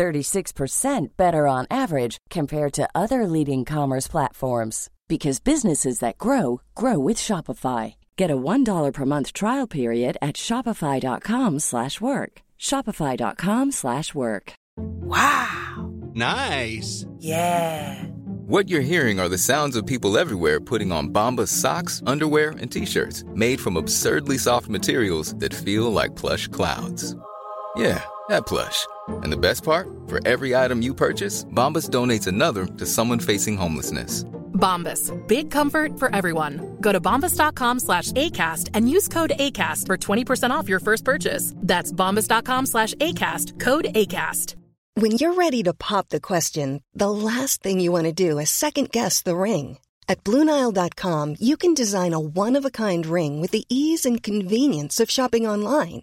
36% better on average compared to other leading commerce platforms because businesses that grow grow with Shopify. Get a $1 per month trial period at shopify.com/work. shopify.com/work. Wow. Nice. Yeah. What you're hearing are the sounds of people everywhere putting on Bombas socks, underwear, and t-shirts made from absurdly soft materials that feel like plush clouds. Yeah, that plush. And the best part? For every item you purchase, Bombas donates another to someone facing homelessness. Bombas. Big comfort for everyone. Go to bombas.com slash ACAST and use code ACAST for 20% off your first purchase. That's bombas.com slash ACAST. Code ACAST. When you're ready to pop the question, the last thing you want to do is second guess the ring. At Bluenile.com, you can design a one-of-a-kind ring with the ease and convenience of shopping online.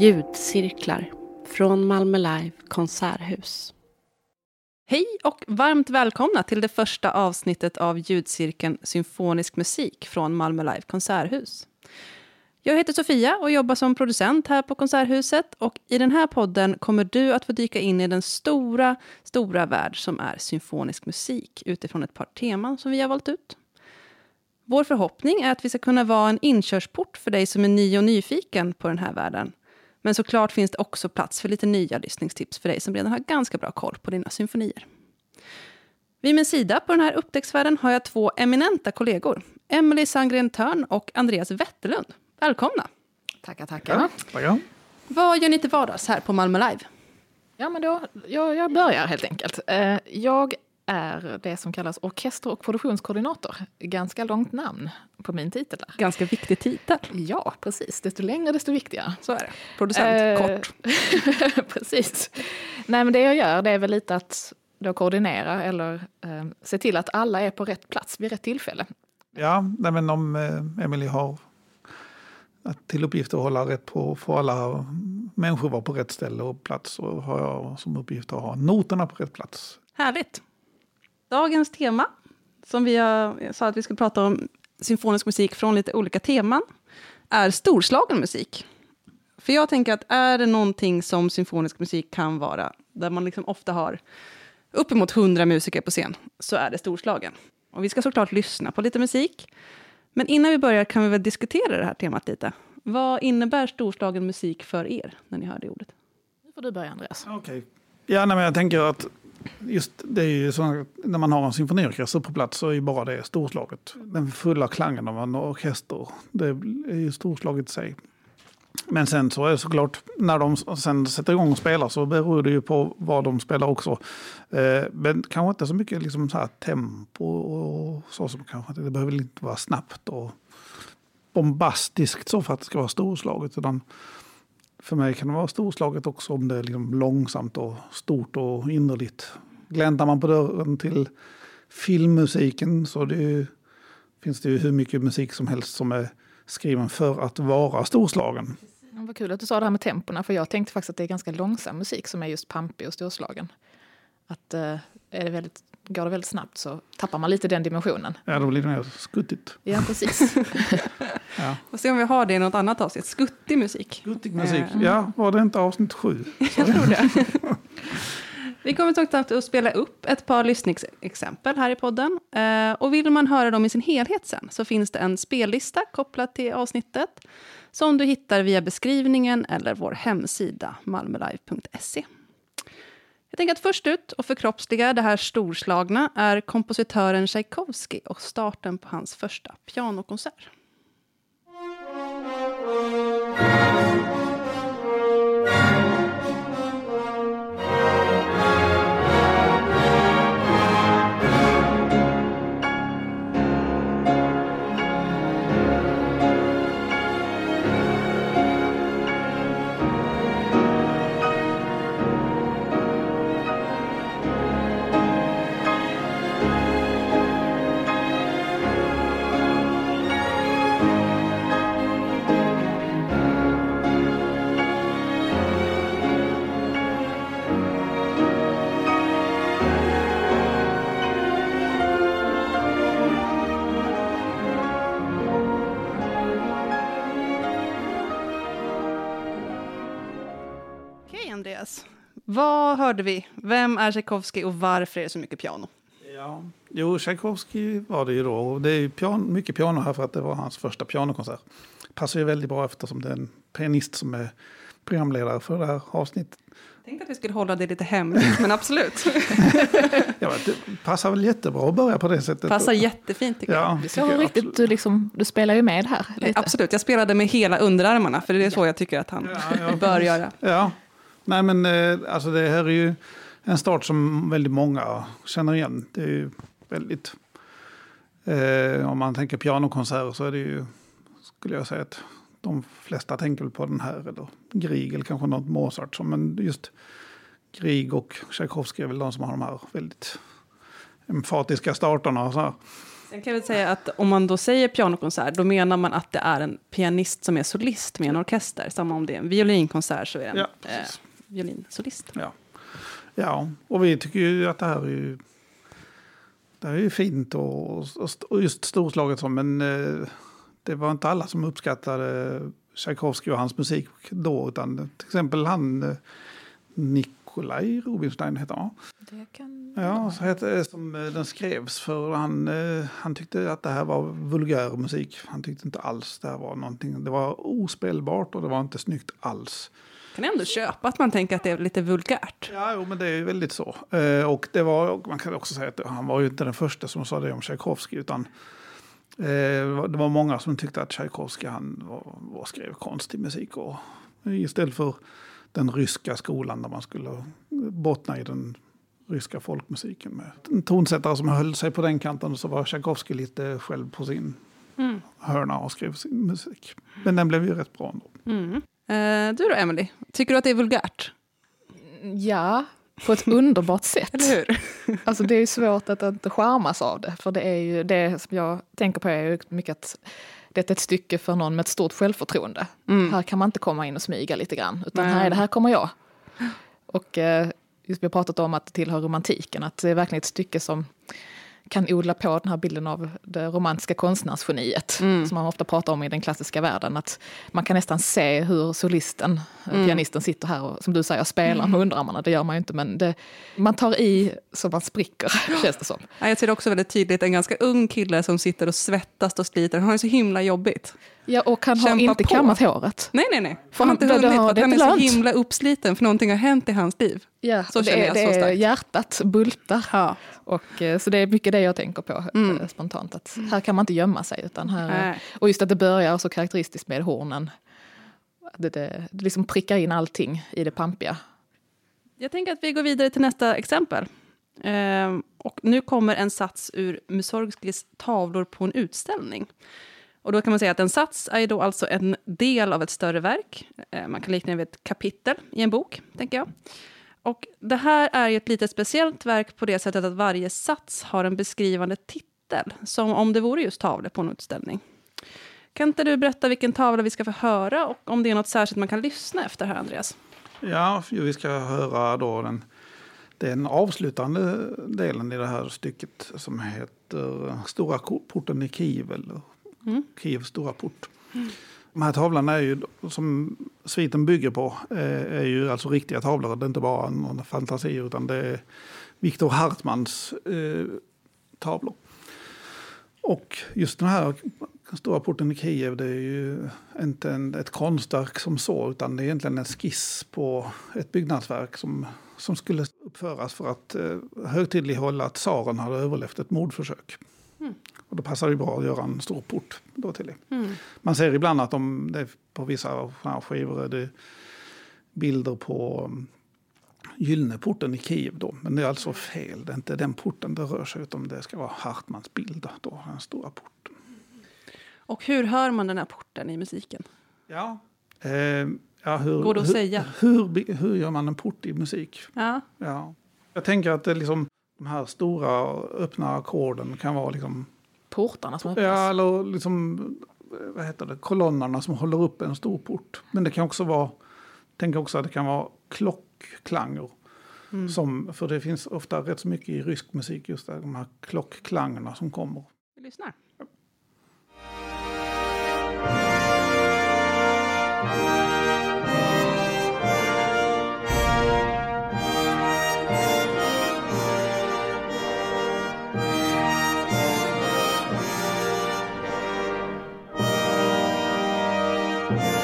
Ljudcirklar från Malmö Live konserthus. Hej och varmt välkomna till det första avsnittet av ljudcirkeln Symfonisk musik från Malmö Live konserthus. Jag heter Sofia och jobbar som producent här på Konserthuset och i den här podden kommer du att få dyka in i den stora, stora värld som är symfonisk musik utifrån ett par teman som vi har valt ut. Vår förhoppning är att vi ska kunna vara en inkörsport för dig som är ny och nyfiken på den här världen. Men såklart finns det också plats för lite nya lyssningstips för dig som redan har ganska bra koll på dina symfonier. Vid min sida på den här upptäcktsfärden har jag två eminenta kollegor. Emily Sandgren Törn och Andreas Wetterlund. Välkomna! Tackar, tackar. Ja. Vad gör ni till vardags här på Malmö Live? Ja, men då, jag, jag börjar helt enkelt. Eh, Jag är det som kallas orkester och produktionskoordinator. Ganska långt namn på min titel. Där. Ganska viktig titel. Ja, precis. Desto längre, desto viktigare. Så är det. Producent, Eh, kort. precis. Nej, men det jag gör det är väl lite att då koordinera eller eh, se till att alla är på rätt plats vid rätt tillfälle. Ja, nej, men om eh, Emily har att till uppgift att hålla rätt på, få alla människor vara på rätt ställe och plats så har jag som uppgift att ha noterna på rätt plats. Härligt. Dagens tema, som vi sa att vi skulle prata om symfonisk musik från lite olika teman, är storslagen musik. För jag tänker att är det någonting som symfonisk musik kan vara, där man liksom ofta har uppemot hundra musiker på scen, så är det storslagen. Och vi ska såklart lyssna på lite musik. Men innan vi börjar kan vi väl diskutera det här temat lite. Vad innebär storslagen musik för er, när ni hör det ordet? Nu får du börja, Andreas. Okej. Ja, nej, men jag tänker att just det är ju så när man har en symfoniorkester på plats så är ju bara det storslaget. Den fulla klangen av en orkester, det är ju storslaget i sig. Men sen så är det såklart, när de sen sätter igång och spelar så beror det ju på vad de spelar också. Eh, men kanske inte så mycket liksom så här tempo och så som kanske inte, det behöver inte vara snabbt och bombastiskt så för att det ska vara storslaget. Utan för mig kan det vara storslaget också om det är liksom långsamt och stort och innerligt. Gläntar man på dörren till filmmusiken så det ju, finns det ju hur mycket musik som helst som är skriven för att vara storslagen. Ja, Vad kul att du sa det här med tempona, för jag tänkte faktiskt att det är ganska långsam musik som är just pampig och storslagen. Att eh, är det väldigt, går det väldigt snabbt så tappar man lite den dimensionen. Ja, då blir det mer skuttigt. Ja, precis. Ja. Får se om vi har det i något annat avsnitt. Skuttig musik. Skuttig musik. Ja, var det inte avsnitt sju? Jag tror det. Vi kommer som sagt att spela upp ett par lyssningsexempel här i podden. Eh, och vill man höra dem i sin helhet sen så finns det en spellista kopplad till avsnittet som du hittar via beskrivningen eller vår hemsida malmölive.se. Jag tänker att först ut och förkroppsliga det här storslagna är kompositören Tchaikovsky och starten på hans första pianokonsert. Vad hörde vi? Vem är Tchaikovsky och varför är det så mycket piano? Ja. Jo, Tchaikovsky var det ju då. Och det är ju pian mycket piano här för att det var hans första pianokonsert. Passar ju väldigt bra eftersom det är en pianist som är programledare för det här avsnittet. Jag tänkte att vi skulle hålla det lite hemligt, men absolut. Ja, det passar väl jättebra att börja på det sättet. Passar jättefint tycker jag. Ja, Det tycker jag riktigt, du, liksom, du spelar ju med här. Lite. Absolut, jag spelade med hela underarmarna, för det är så jag tycker att han Ja, ja, bör precis. göra. Ja, nej men eh, alltså det här är ju en start som väldigt många känner igen. Det är ju väldigt, eh, om man tänker pianokonserter så är det ju, skulle jag säga att de flesta tänker på den här, eller Grieg eller kanske något Mozart. som- Men just Grieg och Tchaikovsky är väl de som har de här väldigt emfatiska starterna. Och så här. Sen kan jag väl säga att om man då säger pianokonsert, då menar man att det är en pianist som är solist med en orkester. Samma om det är en violinkonsert så är det en Ja, eh. Violinsolist. Ja. ja, och vi tycker ju att det här är ju, det här är ju fint och, och, just storslaget som, men eh, det var inte alla som uppskattade Tchaikovsky och hans musik då, utan till exempel han eh, Nikolaj Rubinstein heter han. Det kan... Ja, så heter, som eh, den skrevs för han, han tyckte att det här var vulgär musik. Han tyckte inte alls det här var någonting, det var ospelbart och det var inte snyggt alls. Kan ändå köpa att man tänker att det är lite vulgärt. Ja, jo, men det är ju väldigt så. Eh, och det var, och man kan också säga att han var ju inte den första som sa det om Tchaikovsky, utan eh, det var många som tyckte att Tchaikovsky han var, var skrev konstig musik. Och, istället för den ryska skolan där man skulle bottna i den ryska folkmusiken med en tonsättare som höll sig på den kanten så var Tchaikovsky lite själv på sin Mm. hörna och skrev sin musik. Men den blev ju rätt bra ändå. Mm. Eh, du då, Emily? Tycker du att det är vulgärt? Ja, på ett underbart sätt. Eller hur? Alltså det är svårt att inte charmas av det. För det är ju det som jag tänker på är ju mycket att det är ett stycke för någon med ett stort självförtroende. Mm. Här kan man inte komma in och smyga lite grann. Utan Nej. här, är det här kommer jag. Och eh, just vi har pratat om att det tillhör romantiken. Att det är verkligen ett stycke som kan odla på den här bilden av det romantiska konstnärsgeniet. Mm. Som man ofta pratar om i den klassiska världen. Att man kan nästan se hur solisten, Mm. pianisten sitter här och som du säger spelar med underarmarna. Det gör man ju inte men det, man tar i så man spricker känns det som. Ja, Jag ser också väldigt tydligt en ganska ung kille som sitter och svettas och sliter. Han har det så himla jobbigt. Ja, och han har inte på. kammat håret. Nej, nej, nej. För han han- inte hunnit, har- för han är inte så lönt. himla uppsliten för någonting har hänt i hans liv. Ja, Så det är, det så är hjärtat bultar. Ja. Och, eh, så det är mycket det jag tänker på Mm. eh, spontant. Att här kan man inte gömma sig. Utan här, Nej. och just att det börjar så karaktäristiskt med hornen. Det, det, det liksom prickar in allting i det pampiga. Jag tänker att vi går vidare till nästa exempel. Ehm, och nu kommer en sats ur Mussorgskis tavlor på en utställning. Och då kan man säga att en sats är då alltså en del av ett större verk. Eh, man kan likna det vid ett kapitel i en bok, tänker jag. Och det här är ju ett lite speciellt verk på det sättet att varje sats har en beskrivande titel, som om det vore just tavlor på en utställning. Kan inte du berätta vilken tavla vi ska få höra och om det är något särskilt man kan lyssna efter här, Andreas? Ja, vi ska höra då den, den avslutande delen i det här stycket som heter Stora porten i Kiev, eller Mm. Kievs stora port. De här tavlorna är ju, som sviten bygger på eh, är ju alltså riktiga tavlor. Det är inte bara någon fantasi utan det är Viktor Hartmans eh, tavlor. Och just den här stora porten i Kiev det är ju inte en, ett konstverk som så utan det är egentligen en skiss på ett byggnadsverk som, som skulle uppföras för att eh, högtidlighålla att tsaren hade överlevt ett mordförsök. Mm. Och då passar det bra att göra en stor port då till det. Mm. Man ser ibland att de, det på vissa skivor är det bilder på um, Gyllene porten i Kiev då. Men det är alltså fel. Det är inte den porten det rör sig utan det ska vara Hartmans bilder då, den stora porten. Och hur hör man den här porten i musiken? Ja. Eh, ja hur, Går det att hur, säga? Hur, hur gör man en port i musik? Ja. Ja. Jag tänker att det liksom, de här stora öppna ackorden kan vara liksom... Portarna som öppnas? Ja, eller liksom, vad heter det, kolonnerna som håller upp en stor port. Men det kan också vara, tänker också att det kan vara klockklanger. Mm. Som, för det finns ofta rätt så mycket i rysk musik, just där, de här klockklangerna som kommer. Vi lyssnar. Det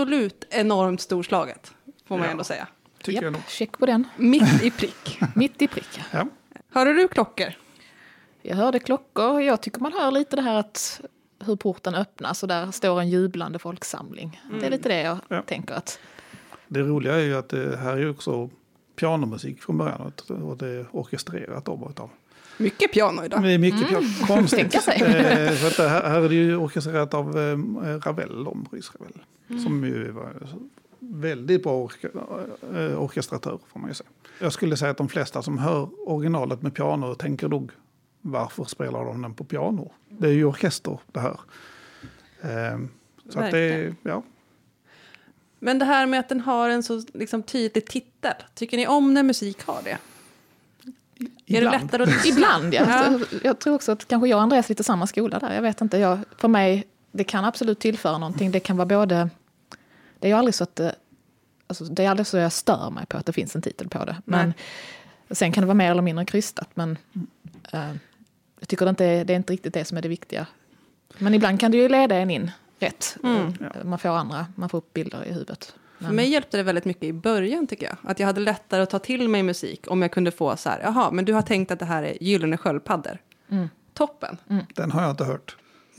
absolut enormt storslaget, får man Ja. ändå säga. Tycker jag nog. Japp, check på den. Mitt i prick. Mitt i prick. ja. Hörde du klockor? Jag hörde klockor. Jag tycker man hör lite det här att hur porten öppnas och där står en jublande folksamling. Det är lite det jag Ja. tänker att Det roliga är ju att det här är också pianomusik från början och- och det är orkestrerat då utav. Mycket piano idag. Det är mycket piano. Konstigt. Tänka sig. Eh, för att det här, här är det ju orkestrerat av eh, Ravel, Maurice Ravel. Som ju var väldigt bra orke, eh, orkestratör får man ju säga. Jag skulle säga att de flesta som hör originalet med piano tänker nog varför spelar de den på piano? Det är ju orkester det här. Eh, så att det, ja. Men det här med att den har en så liksom, tydlig titel. Tycker ni om när musik har det? Är det Ibland. lättare att... Ibland, ja. Ja. Jag tror också att kanske jag och Andreas är lite samma skola där. Jag vet inte, jag, för mig, det kan absolut tillföra någonting. Det kan vara både... Det är ju aldrig så att det, alltså, det är aldrig så jag stör mig på att det finns en titel på det. Men sen kan det vara mer eller mindre krystat. Men eh, jag tycker det inte är, det är inte riktigt det som är det viktiga. Men ibland kan det ju leda en in rätt. Mm. Eh, Man får andra, man får upp bilder i huvudet. För mig hjälpte det väldigt mycket i början tycker jag. Att jag hade lättare att ta till mig musik om jag kunde få så här, jaha, men du har tänkt att det här är Gyllene sköldpaddor. Mm. Toppen. Den har jag inte hört.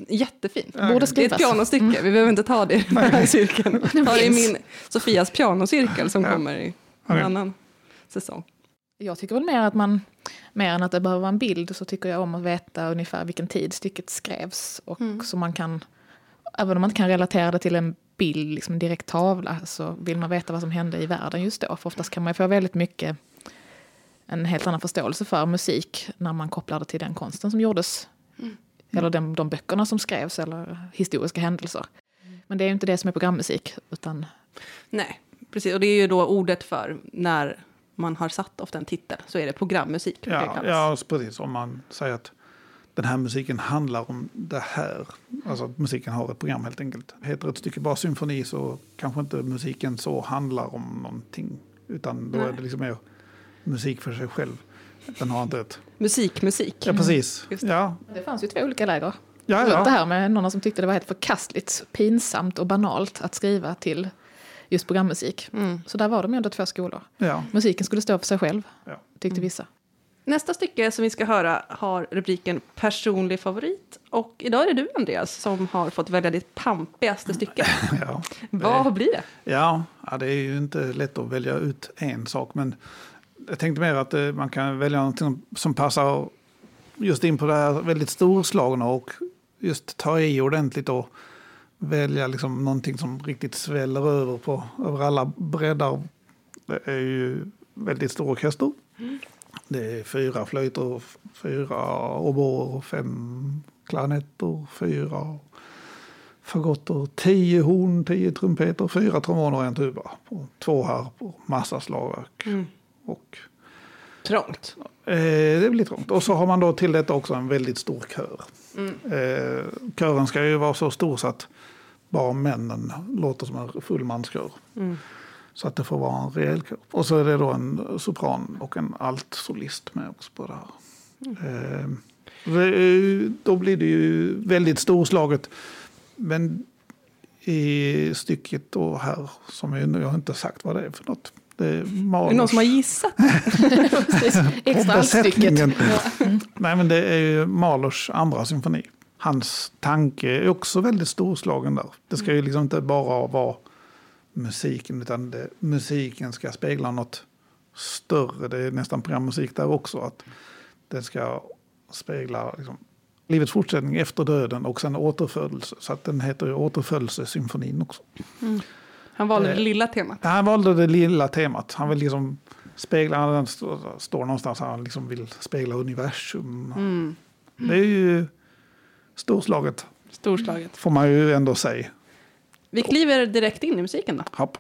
Jättefint. Borde Det är ett pianostycke, vi behöver inte ta det i den här cirkeln. Ta det i min Sofias pianocirkel som Ja. kommer i en annan säsong. Jag tycker väl mer att man, mer än att det behöver vara en bild, så tycker jag om att veta ungefär vilken tid stycket skrevs. Och Mm. så man kan, även om man inte kan relatera det till en bild, liksom en direkt tavla, så vill man veta vad som hände i världen just då. För oftast kan man ju få väldigt mycket, en helt annan förståelse för musik när man kopplar det till den konsten som gjordes. Eller de, de böckerna som skrevs, eller historiska händelser. Men det är ju inte det som är programmusik, utan Nej, precis. Och det är ju då ordet för när man har satt ofta en titel, så är det programmusik. det Ja, kallas. ja, precis. Om man säger att den här musiken handlar om det här. Alltså att musiken har ett program helt enkelt. Heter ett stycke bara symfoni så kanske inte musiken så handlar om någonting. Utan då Nej. är det liksom mer musik för sig själv. Den har inte ett... Musikmusik. Ja, precis. Just det. Ja, det fanns ju två olika läger. ja, Det ja. här med någon som tyckte det var helt förkastligt, pinsamt och banalt att skriva till just programmusik. Mm. Så där var de ju ändå två skolor. ja. Musiken skulle stå för sig själv, Ja. tyckte vissa. Nästa stycke som vi ska höra har rubriken personlig favorit. Och idag är det du Andreas som har fått välja ditt pampigaste stycke. Ja, Vad blir det? ja, det är ju inte lätt att välja ut en sak. Men jag tänkte mer att eh, man kan välja något som, passar just in på det här väldigt storslagna och just ta i ordentligt och välja liksom någonting som riktigt sväller över på över alla breddar. Det är ju väldigt stor orkester. Det är fyra flöjter, fyra oboer, fem klarinetter, fyra fagotter, tio horn, tio trumpeter, fyra tromboner och en tuba. Två harpor, massa slagverk. Och Trångt. Eh, det blir trångt. Och så har man då till detta också en väldigt stor kör. Eh, kören ska ju vara så stor så att bara männen låter som en fullmanskör. Så att det får vara en rejäl kör. Och så är det då en sopran och en altsolist med också på det här. Eh, är ju- då blir det ju väldigt storslaget. Men i stycket då här, som jag, jag har inte sagt vad det är för något. Det är, Mahlers- någon som har gissat? Extra besättningen. Nej, men det är ju Mahlers andra symfoni. Hans tanke är också väldigt storslagen där. Det ska ju liksom inte bara vara musiken, utan det, musiken ska spegla något större. Det är nästan programmusik där också. Att det ska spegla liksom, livets fortsättning efter döden och sen återfödelse. Så att den heter ju återfödelsesymfonin också. Han valde det Eh, lilla temat. Han valde det lilla temat. Han vill liksom spegla, han står, någonstans han liksom vill spegla universum. Mm. Det är ju storslaget, Storslaget. får man ju ändå säga. Vi kliver direkt in i musiken då. Hopp.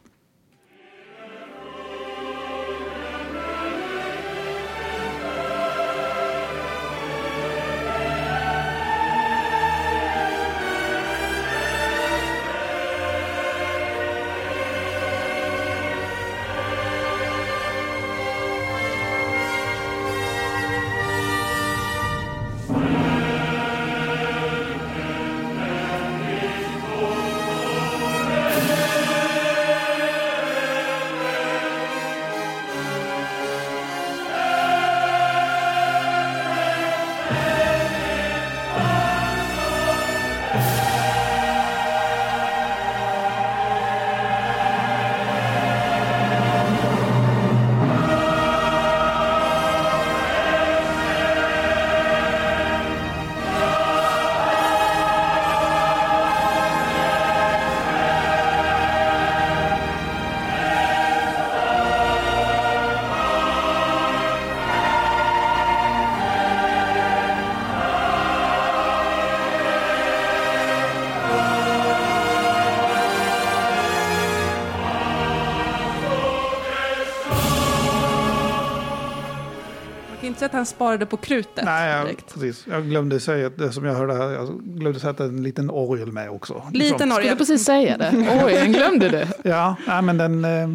Inte säga att han sparade på krutet Nej, jag, precis. Jag glömde säga att det som jag hörde här, jag glömde sätta en liten orgel med också. Liten Liksom. Skulle orgel. precis säga det. Oj, den glömde du. Ja, nej, men den, eh,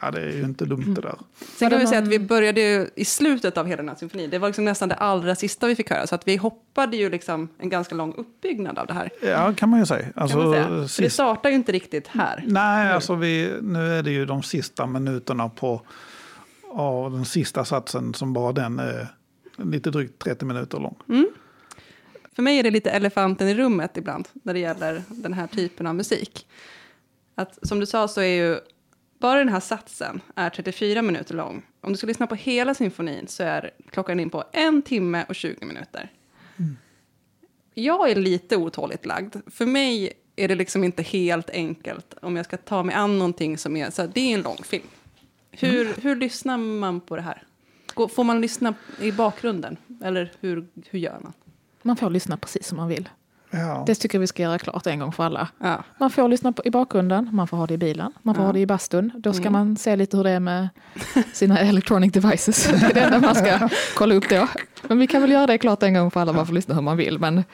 ja, det är ju inte dumt det där. Sen kan vi säga att vi började ju i slutet av hela den här symfonin. Det var liksom nästan det allra sista vi fick höra. Så att vi hoppade ju liksom en ganska lång uppbyggnad av det här. Ja, kan man ju säga. Alltså, Kan man säga. För det startar ju inte riktigt här. nej, alltså vi, nu är det ju de sista minuterna på av den sista satsen som bara den är lite drygt 30 minuter lång. För mig är det lite elefanten i rummet ibland när det gäller den här typen av musik. Att, som du sa så är ju bara den här satsen är 34 minuter lång. Om du ska lyssna på hela symfonin så är klockan in på en timme och 20 minuter. Jag är lite otåligt lagd. För mig är det liksom inte helt enkelt om jag ska ta mig an någonting som är så här, det är en lång film. Hur, hur lyssnar man på det här? Får man lyssna i bakgrunden? Eller hur, hur gör man? Man får lyssna precis som man vill. Ja. Det tycker jag vi ska göra klart en gång för alla. Ja. Man får lyssna på, i bakgrunden, man får ha det i bilen, man får Ja. ha det i bastun. Då ska Mm. man se lite hur det är med sina electronic devices. Det är det enda man ska kolla upp då. Men vi kan väl göra det klart en gång för alla, man får lyssna hur man vill. Men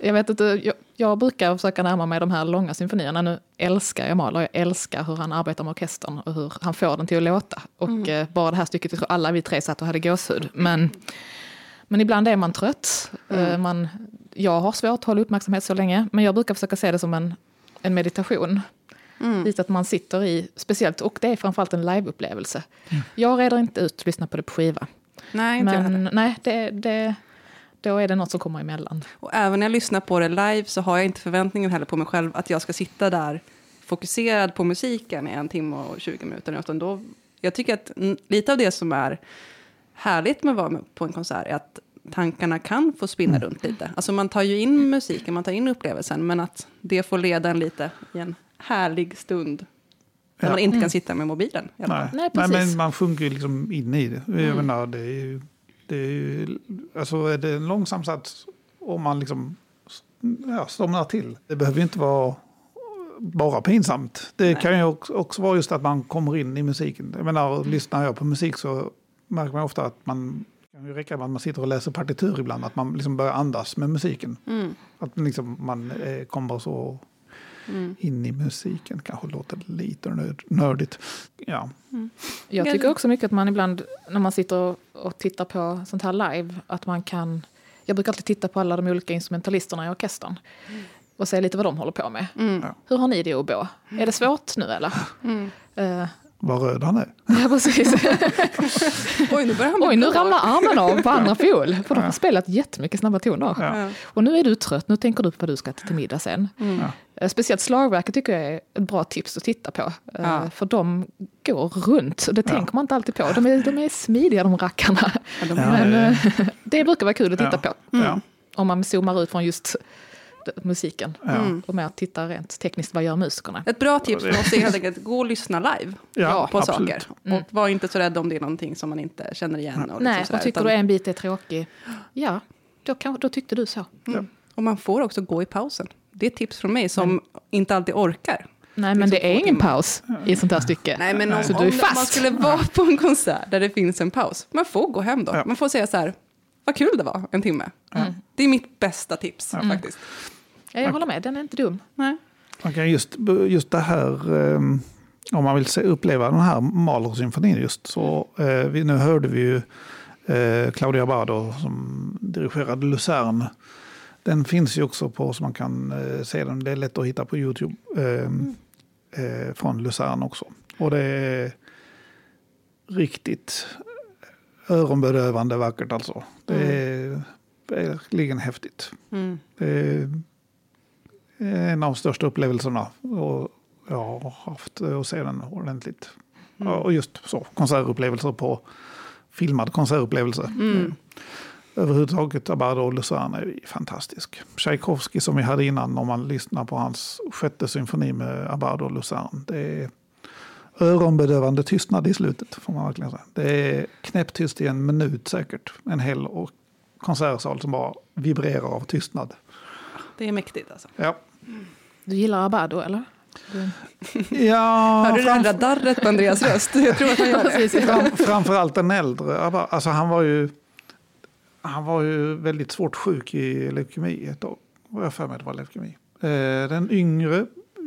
jag vet inte, jag, jag brukar försöka närma mig de här långa symfonierna. Nu älskar jag Mahler, jag älskar hur han arbetar med orkestern och hur han får den till att låta. Och eh, bara det här stycket, jag tror alla vi tre satt och hade gåshud. Men, men ibland är man trött. Eh, man, jag har svårt att hålla uppmärksamhet så länge, men jag brukar försöka se det som en, en meditation. Mm. Dit att man sitter i, speciellt, och det är framförallt en liveupplevelse. Jag reder inte ut att lyssna på det på skiva. Nej, inte jag heller. Men nej, det, det, då är det något som kommer emellan. Och även när jag lyssnar på det live så har jag inte förväntningen heller på mig själv att jag ska sitta där fokuserad på musiken i en timme och 20 minuter. Utan då, jag tycker att mm, lite av det som är härligt med att vara på en konsert är att tankarna kan få spinna runt lite. Alltså man tar ju in musiken, man tar in upplevelsen, men att det får leda en lite i en härlig stund. Där Ja. man inte kan sitta med mobilen. Nej. Nej, Nej, precis. men man sjunker ju liksom in i det. Jag menar, det är ju, det är ju, alltså är det en långsam sats om man liksom ja, somnar till. Det behöver ju inte vara bara pinsamt. Det kan ju också, vara just att man kommer in i musiken. Jag menar, lyssnar jag på musik så märker man ofta att man kan ju räcka med att man sitter och läser partitur ibland, att man liksom börjar andas med musiken. Mm. Att liksom man eh, kommer så in i musiken, kanske låter lite nörd, nördigt. Ja. Jag tycker också mycket att man ibland, när man sitter och, och tittar på sånt här live, att man kan... Jag brukar alltid titta på alla de olika instrumentalisterna i orkestern. Och se lite vad de håller på med. Mm. Hur har ni det i oboe? Är det svårt nu eller? Eh, Vad röd han är. ja, precis. Oj, nu börjar han Oj, nu ramlar armen av på andra fiol. För de har spelat jättemycket snabba toner. Ja. Och nu är du trött, nu tänker du på vad du ska äta till middag sen. Eh, Speciellt slagverket tycker jag är ett bra tips att titta på. Eh, Ja. För de går runt, det tänker man inte alltid på. De är, de är smidiga de rackarna. Ja, de- Men eh, det brukar vara kul att titta Ja. på. Ja. Om man zoomar ut från just musiken. Ja. Och mer tittar rent tekniskt, vad gör musikerna? Ett bra tips från oss är helt enkelt gå och lyssna live Ja, på absolut. saker. Och var inte så rädd om det är någonting som man inte känner igen. Och liksom Nej, sådär, och tycker utan- du en bit är tråkig, ja, då, kan, då tyckte du så. Mm. Och man får också gå i pausen. Det är ett tips från mig som inte alltid orkar. Nej, men det är ingen timmar. paus i ett sånt här stycke. Nej, men om, Så om du är man fast. skulle vara på en konsert där det finns en paus, man får gå hem då. Ja. Man får säga så här, vad kul det var, en timme. Det är mitt bästa tips faktiskt. Ja, jag håller med, den är inte dum. Nej. Man kan just, just det här, um, om man vill se, uppleva den här Mahler-symfonin just så, eh, vi, nu hörde vi ju eh, Claudia Bardo som dirigerade Luzern. Den finns ju också på så man kan eh, se den. Det är lätt att hitta på YouTube ehm, eh, från Luzern också. Och det är riktigt öronbedövande vackert alltså. Det är verkligen häftigt. Mm. Det är en av de största upplevelserna. Och jag har haft att se den ordentligt. Ja, Och just så, konsertupplevelser på filmad konsertupplevelse. Mm. Överhuvudtaget Abardo och Luzern är fantastisk. Tchaikovsky som vi hade innan, om man lyssnar på hans sjätte symfoni med Abardo och Luzern. Det är öronbedövande tystnad i slutet, får man verkligen säga. Det är knäpptyst i en minut säkert. En hel och konsertsal som bara vibrerar av tystnad. Det är mäktigt alltså. Ja, Du gillar Abado, eller? Du... ja Hörde du det fram- där darret på Andreas röst? Jag tror att han gör det. Fram, framförallt den äldre. Alltså han var ju han var ju väldigt svårt sjuk i leukemi ett tag. Vad jag för mig det var leukemi. Eh, den yngre,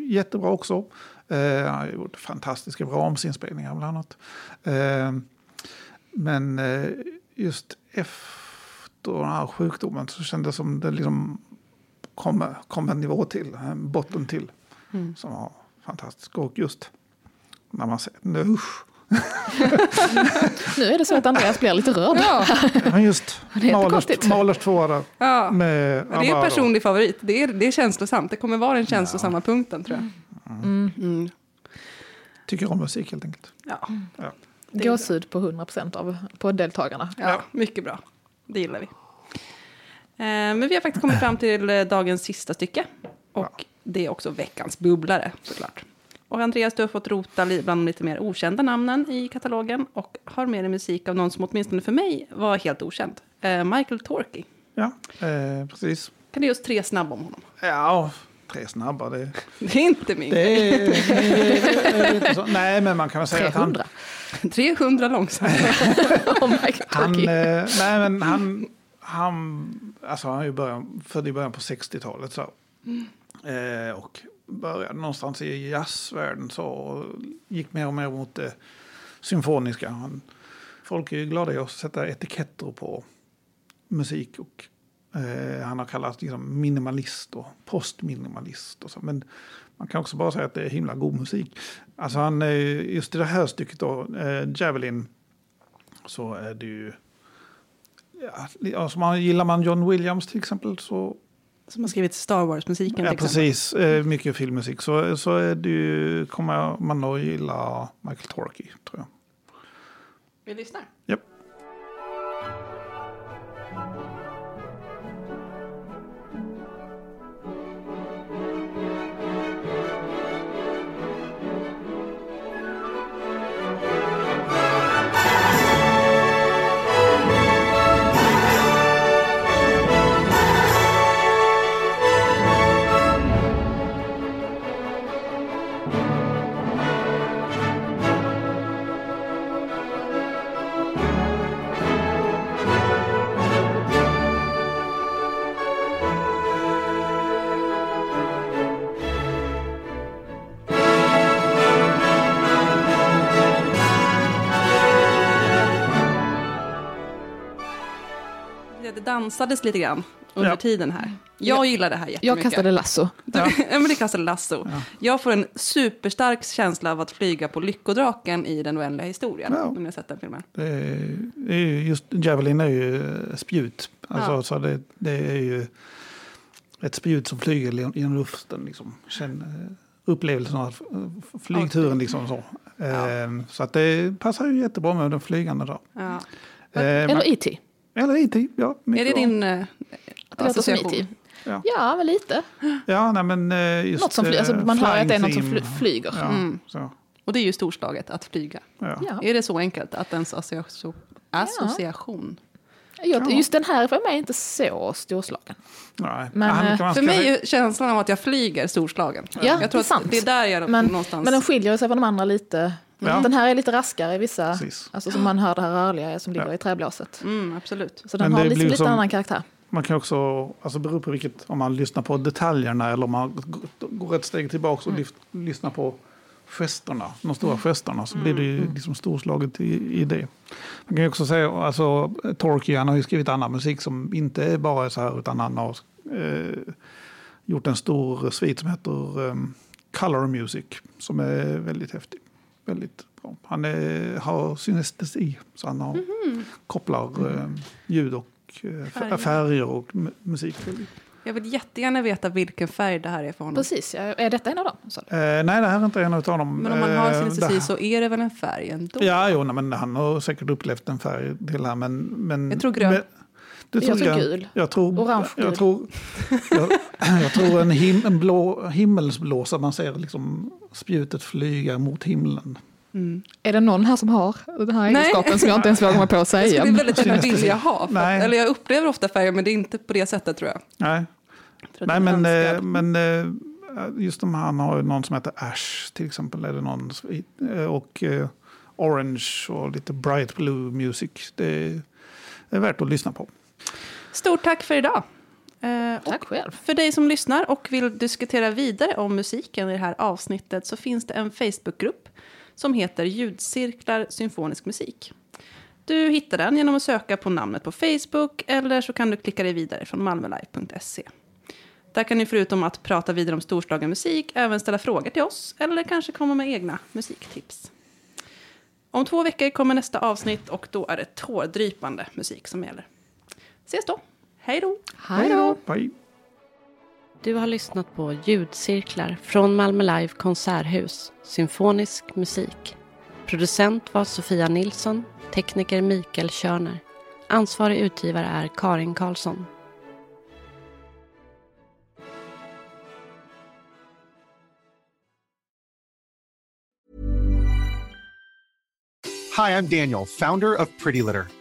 jättebra också. Eh, han har gjort fantastiska Brahms-inspelningar bland annat. Eh, men just efter den här sjukdomen så kändes det som det liksom kom, kom en nivå till, en botten till. Som var fantastisk. Och just när man ser, nu, usch. Nu är det så att Andreas blir lite rörd. Ja, Men just Det är inte Mahlers, tvåa där. ja. Med Det är en personlig favorit. Det är, det är känslosamt. Det kommer vara den känslosamma punkten tror jag. Mm. Tycker om musik helt enkelt. Ja. Ja. Gåshud på 100% av podddeltagarna. ja, mycket bra. Det gillar vi. Eh, men vi har faktiskt kommit fram till eh, dagens sista stycke. Och det är också veckans bubblare såklart. Och Andreas, du har fått rota bland de lite mer okända namnen i katalogen. Och har med dig musik av någon som åtminstone för mig var helt okänd. Eh, Michael Torkey. Ja, eh, precis. Kan du ge oss tre snabba om honom? Ja, tre snabba. Det, Det är inte min det, är, det, är så. Nej, men man kan väl säga att han... 300. 300 långsamt. Oh Han, eh, nej, men han, han, alltså han är ju början, född i början på 60-talet. Så. Eh, och började någonstans i jazzvärlden så. Och gick mer och mer mot det symfoniska. Han, folk är ju glada i att sätta etiketter på musik. Och, eh, han har kallats liksom minimalist och postminimalist. Och så. Men man kan också bara säga att det är himla god musik. Alltså han, just i det här stycket då, eh, Javelin så är det ju ja, alltså man, gillar man John Williams till exempel så Som har skrivit Star Wars-musiken Ja, till exempel. precis. Eh, mycket filmmusik. Så, så är det ju, kommer man att gilla Michael Torkey, tror jag. Vi lyssnar. Japp. Dansades lite grann under Ja. tiden här. Jag gillar det här jättemycket. Jag kastade lasso. ja. men det kastade lasso. Jag får en superstark känsla av att flyga på Lyckodraken i den oändliga historien. Ja. Om har sett den filmen. Det är, det är ju just, Javelin är ju spjut. Alltså, Ja. så det, det är ju ett spjut som flyger genom- luften. Liksom. Känn, eh, upplevelsen av flygturen. Liksom, så Eh, så att det passar ju jättebra med den flygande. Då. Ja. Eh, Eller E.T. eller IT, ja. Är det bra. din eh, Det association? Ja. Ja, men lite. Ja, nej, men eh, just... Något som flyger. Alltså, eh, man hör att det är något som flyger. Ja, Mm. så, Och det är ju storslaget att flyga. ja. Ja. Är det så enkelt att ens associa- association? Jag, just den här är för mig inte så storslagen. Nej. Men, han eh, För mig är känslan av att jag flyger storslagen. Ja, jag det tror är sant. att det är där jag Men, någonstans... men den skiljer sig från de andra lite. Ja. Den här är lite raskare i vissa. Precis. Alltså som man hör det här rörliga som ligger Ja. i träblåset. Mm, absolut. Så den Men har det liksom blir lite som- annan karaktär. Man kan också, alltså beror på vilket, om man lyssnar på detaljerna eller om man går ett steg tillbaka Mm. och lyft, lyssnar på gesterna, de stora gesterna, så blir det Mm. ju liksom storslaget i, i det. Man kan ju också säga, alltså Torky, han har ju skrivit annan musik som inte är bara så här, utan han har eh, gjort en stor svit som heter eh, Color Music, som är väldigt häftig. Väldigt bra. Han är, har synestesi, så han har, kopplar eh, ljud och eh, Färger. färger, och mu- musik. Jag vill jättegärna veta vilken färg det här är för honom. Precis, är detta en av dem? Eh, nej, det här är inte en av dem. Men om man har Eh, synestesi det- så är det väl en färg ändå? Ja, jo, nej, men han har säkert upplevt en färg till här. Men, men, Jag tror grön. Men, du Jag tror gul. Jag tror, Orange, gul. jag tror, jag, jag tror en, him, en blå, himmelsblåsa, man ser liksom spjutet flyga mot himlen. Är det någon här som har den här Nej. egenskapen som jag inte ens vågar mig på att Jag säga? skulle väldigt Synestesi. vilja ha. För eller jag upplever ofta färger men det är inte på det sättet tror jag. Nej, jag tror nej men, det eh, men eh, just de här, han har ju någon som heter Ash till exempel. Är det någon, eh, och Orange och lite Bright Blue Music. Det är värt att lyssna på. Stort tack för idag. Eh, Tack själv. För dig som lyssnar och vill diskutera vidare om musiken i det här avsnittet så finns det en Facebookgrupp som heter Ljudcirklar symfonisk musik. Du hittar den genom att söka på namnet på Facebook eller så kan du klicka dig vidare från malmölive.se. Där kan ni förutom att prata vidare om storslagen musik även ställa frågor till oss eller kanske komma med egna musiktips. Om två veckor kommer nästa avsnitt och då är det tårdrypande musik som gäller. Ses då! Hej då! Hej då! Bye. Du har lyssnat på ljudcirklar från Malmö Live Konserthus, symfonisk musik. Producent var Sofia Nilsson, tekniker Mikael Körner. Ansvarig utgivare är Karin Karlsson. Hi, I'm Daniel, founder of Pretty Litter.